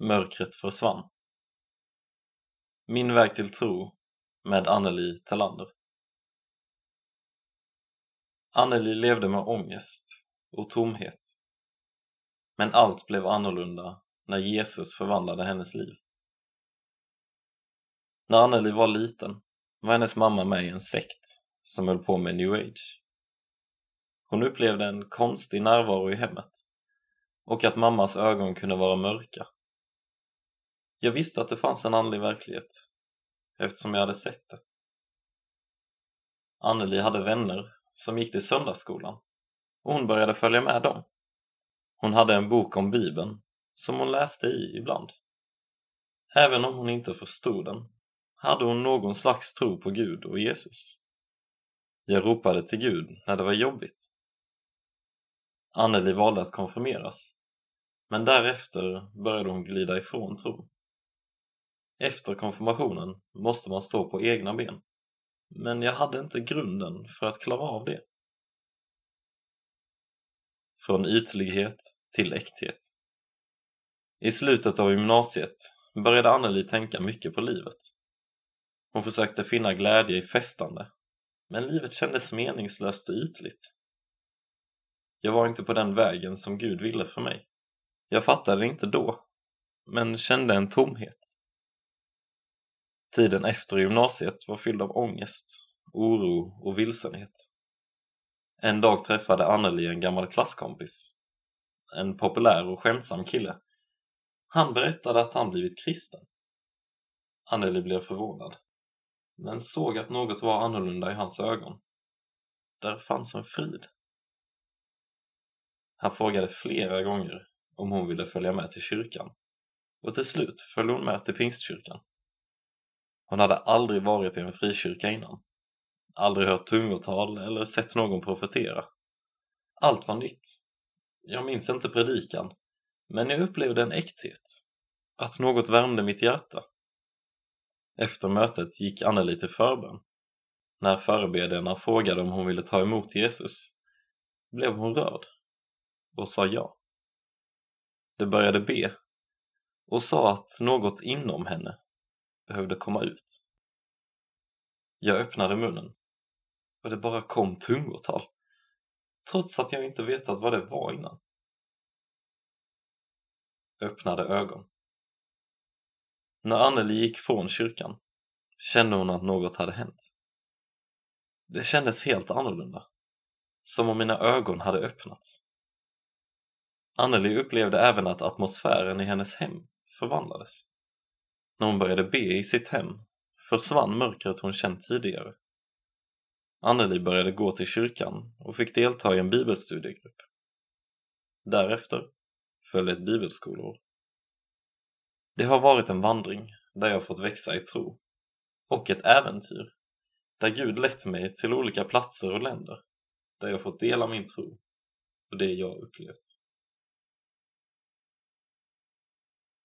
Mörkret försvann. Min väg till tro med Anneli Talander. Anneli levde med ångest och tomhet. Men allt blev annorlunda när Jesus förvandlade hennes liv. När Anneli var liten var hennes mamma med i en sekt som höll på med new age. Hon upplevde en konstig närvaro i hemmet och att mammas ögon kunde vara mörka. Jag visste att det fanns en andlig verklighet eftersom jag hade sett det. Anneli hade vänner som gick till söndagsskolan och hon började följa med dem. Hon hade en bok om bibeln som hon läste i ibland. Även om hon inte förstod den hade hon någon slags tro på Gud och Jesus. Jag ropade till Gud när det var jobbigt. Anneli valde att konfirmeras, men därefter började hon glida ifrån tron. Efter konfirmationen måste man stå på egna ben, men jag hade inte grunden för att klara av det. Från ytlighet till äkthet. I slutet av gymnasiet började Anneli tänka mycket på livet. Hon försökte finna glädje i festande, men livet kändes meningslöst och ytligt. Jag var inte på den vägen som Gud ville för mig. Jag fattade det inte då, men kände en tomhet. Tiden efter gymnasiet var fylld av ångest, oro och vilsenhet. En dag träffade Anneli en gammal klasskompis. En populär och skämtsam kille. Han berättade att han blivit kristen. Anneli blev förvånad, men såg att något var annorlunda i hans ögon. Där fanns en frid. Han frågade flera gånger om hon ville följa med till kyrkan och till slut följde hon med till pingstkyrkan. Hon hade aldrig varit i en frikyrka innan, aldrig hört tungotal eller sett någon profetera. Allt var nytt. Jag minns inte predikan, men jag upplevde en äkthet, att något värmde mitt hjärta. Efter mötet gick Anneli till förbön. När förebedjarna frågade om hon ville ta emot Jesus blev hon rörd och sa ja. De började be och sa att något inom henne behövde komma ut. Jag öppnade munnen och det bara kom tungotal trots att jag inte vetat vad det var innan. Öppnade ögon. När Anneli gick från kyrkan kände hon att något hade hänt. Det kändes helt annorlunda. Som om mina ögon hade öppnats. Anneli upplevde även att atmosfären i hennes hem förvandlades. När hon började be i sitt hem försvann mörkret hon känt tidigare. Anneli började gå till kyrkan och fick delta i en bibelstudiegrupp. Därefter följde ett bibelskolår. Det har varit en vandring där jag fått växa i tro och ett äventyr där Gud lett mig till olika platser och länder där jag fått dela min tro och det jag upplevt.